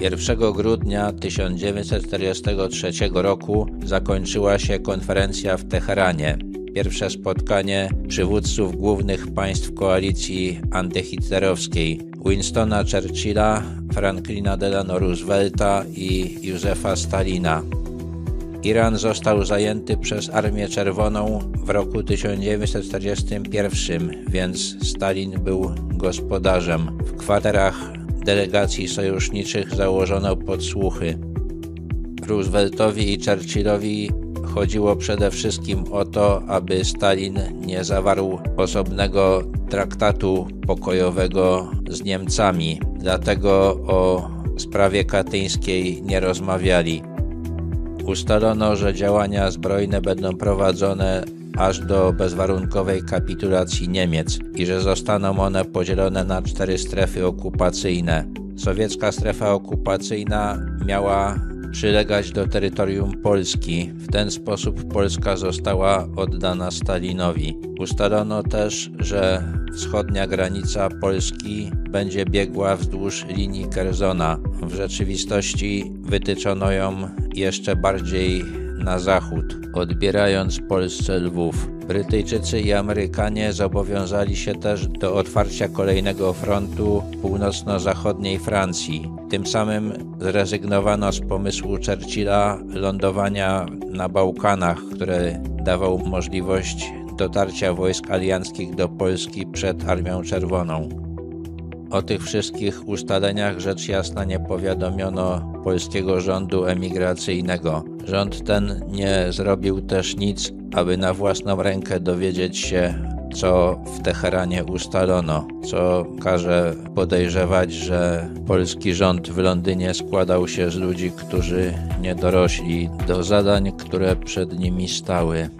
1 grudnia 1943 roku zakończyła się konferencja w Teheranie. Pierwsze spotkanie przywódców głównych państw koalicji antyhitlerowskiej Winstona Churchilla, Franklina Delano Roosevelta i Józefa Stalina. Iran został zajęty przez Armię Czerwoną w roku 1941, więc Stalin był gospodarzem. W kwaterach delegacji sojuszniczych założono podsłuchy. Rooseveltowi i Churchillowi chodziło przede wszystkim o to, aby Stalin nie zawarł osobnego traktatu pokojowego z Niemcami, dlatego o sprawie katyńskiej nie rozmawiali. Ustalono, że działania zbrojne będą prowadzone aż do bezwarunkowej kapitulacji Niemiec i że zostaną one podzielone na cztery strefy okupacyjne. Sowiecka strefa okupacyjna miała przylegać do terytorium Polski. W ten sposób Polska została oddana Stalinowi. Ustalono też, że wschodnia granica Polski będzie biegła wzdłuż linii Kerzona. W rzeczywistości wytyczono ją jeszcze bardziej na zachód, odbierając Polsce Lwów. Brytyjczycy i Amerykanie zobowiązali się też do otwarcia kolejnego frontu północno-zachodniej Francji. Tym samym zrezygnowano z pomysłu Churchilla lądowania na Bałkanach, który dawał możliwość dotarcia wojsk alianckich do Polski przed Armią Czerwoną. O tych wszystkich ustaleniach rzecz jasna nie powiadomiono polskiego rządu emigracyjnego. Rząd ten nie zrobił też nic, aby na własną rękę dowiedzieć się, co w Teheranie ustalono, co każe podejrzewać, że polski rząd w Londynie składał się z ludzi, którzy nie dorośli do zadań, które przed nimi stały.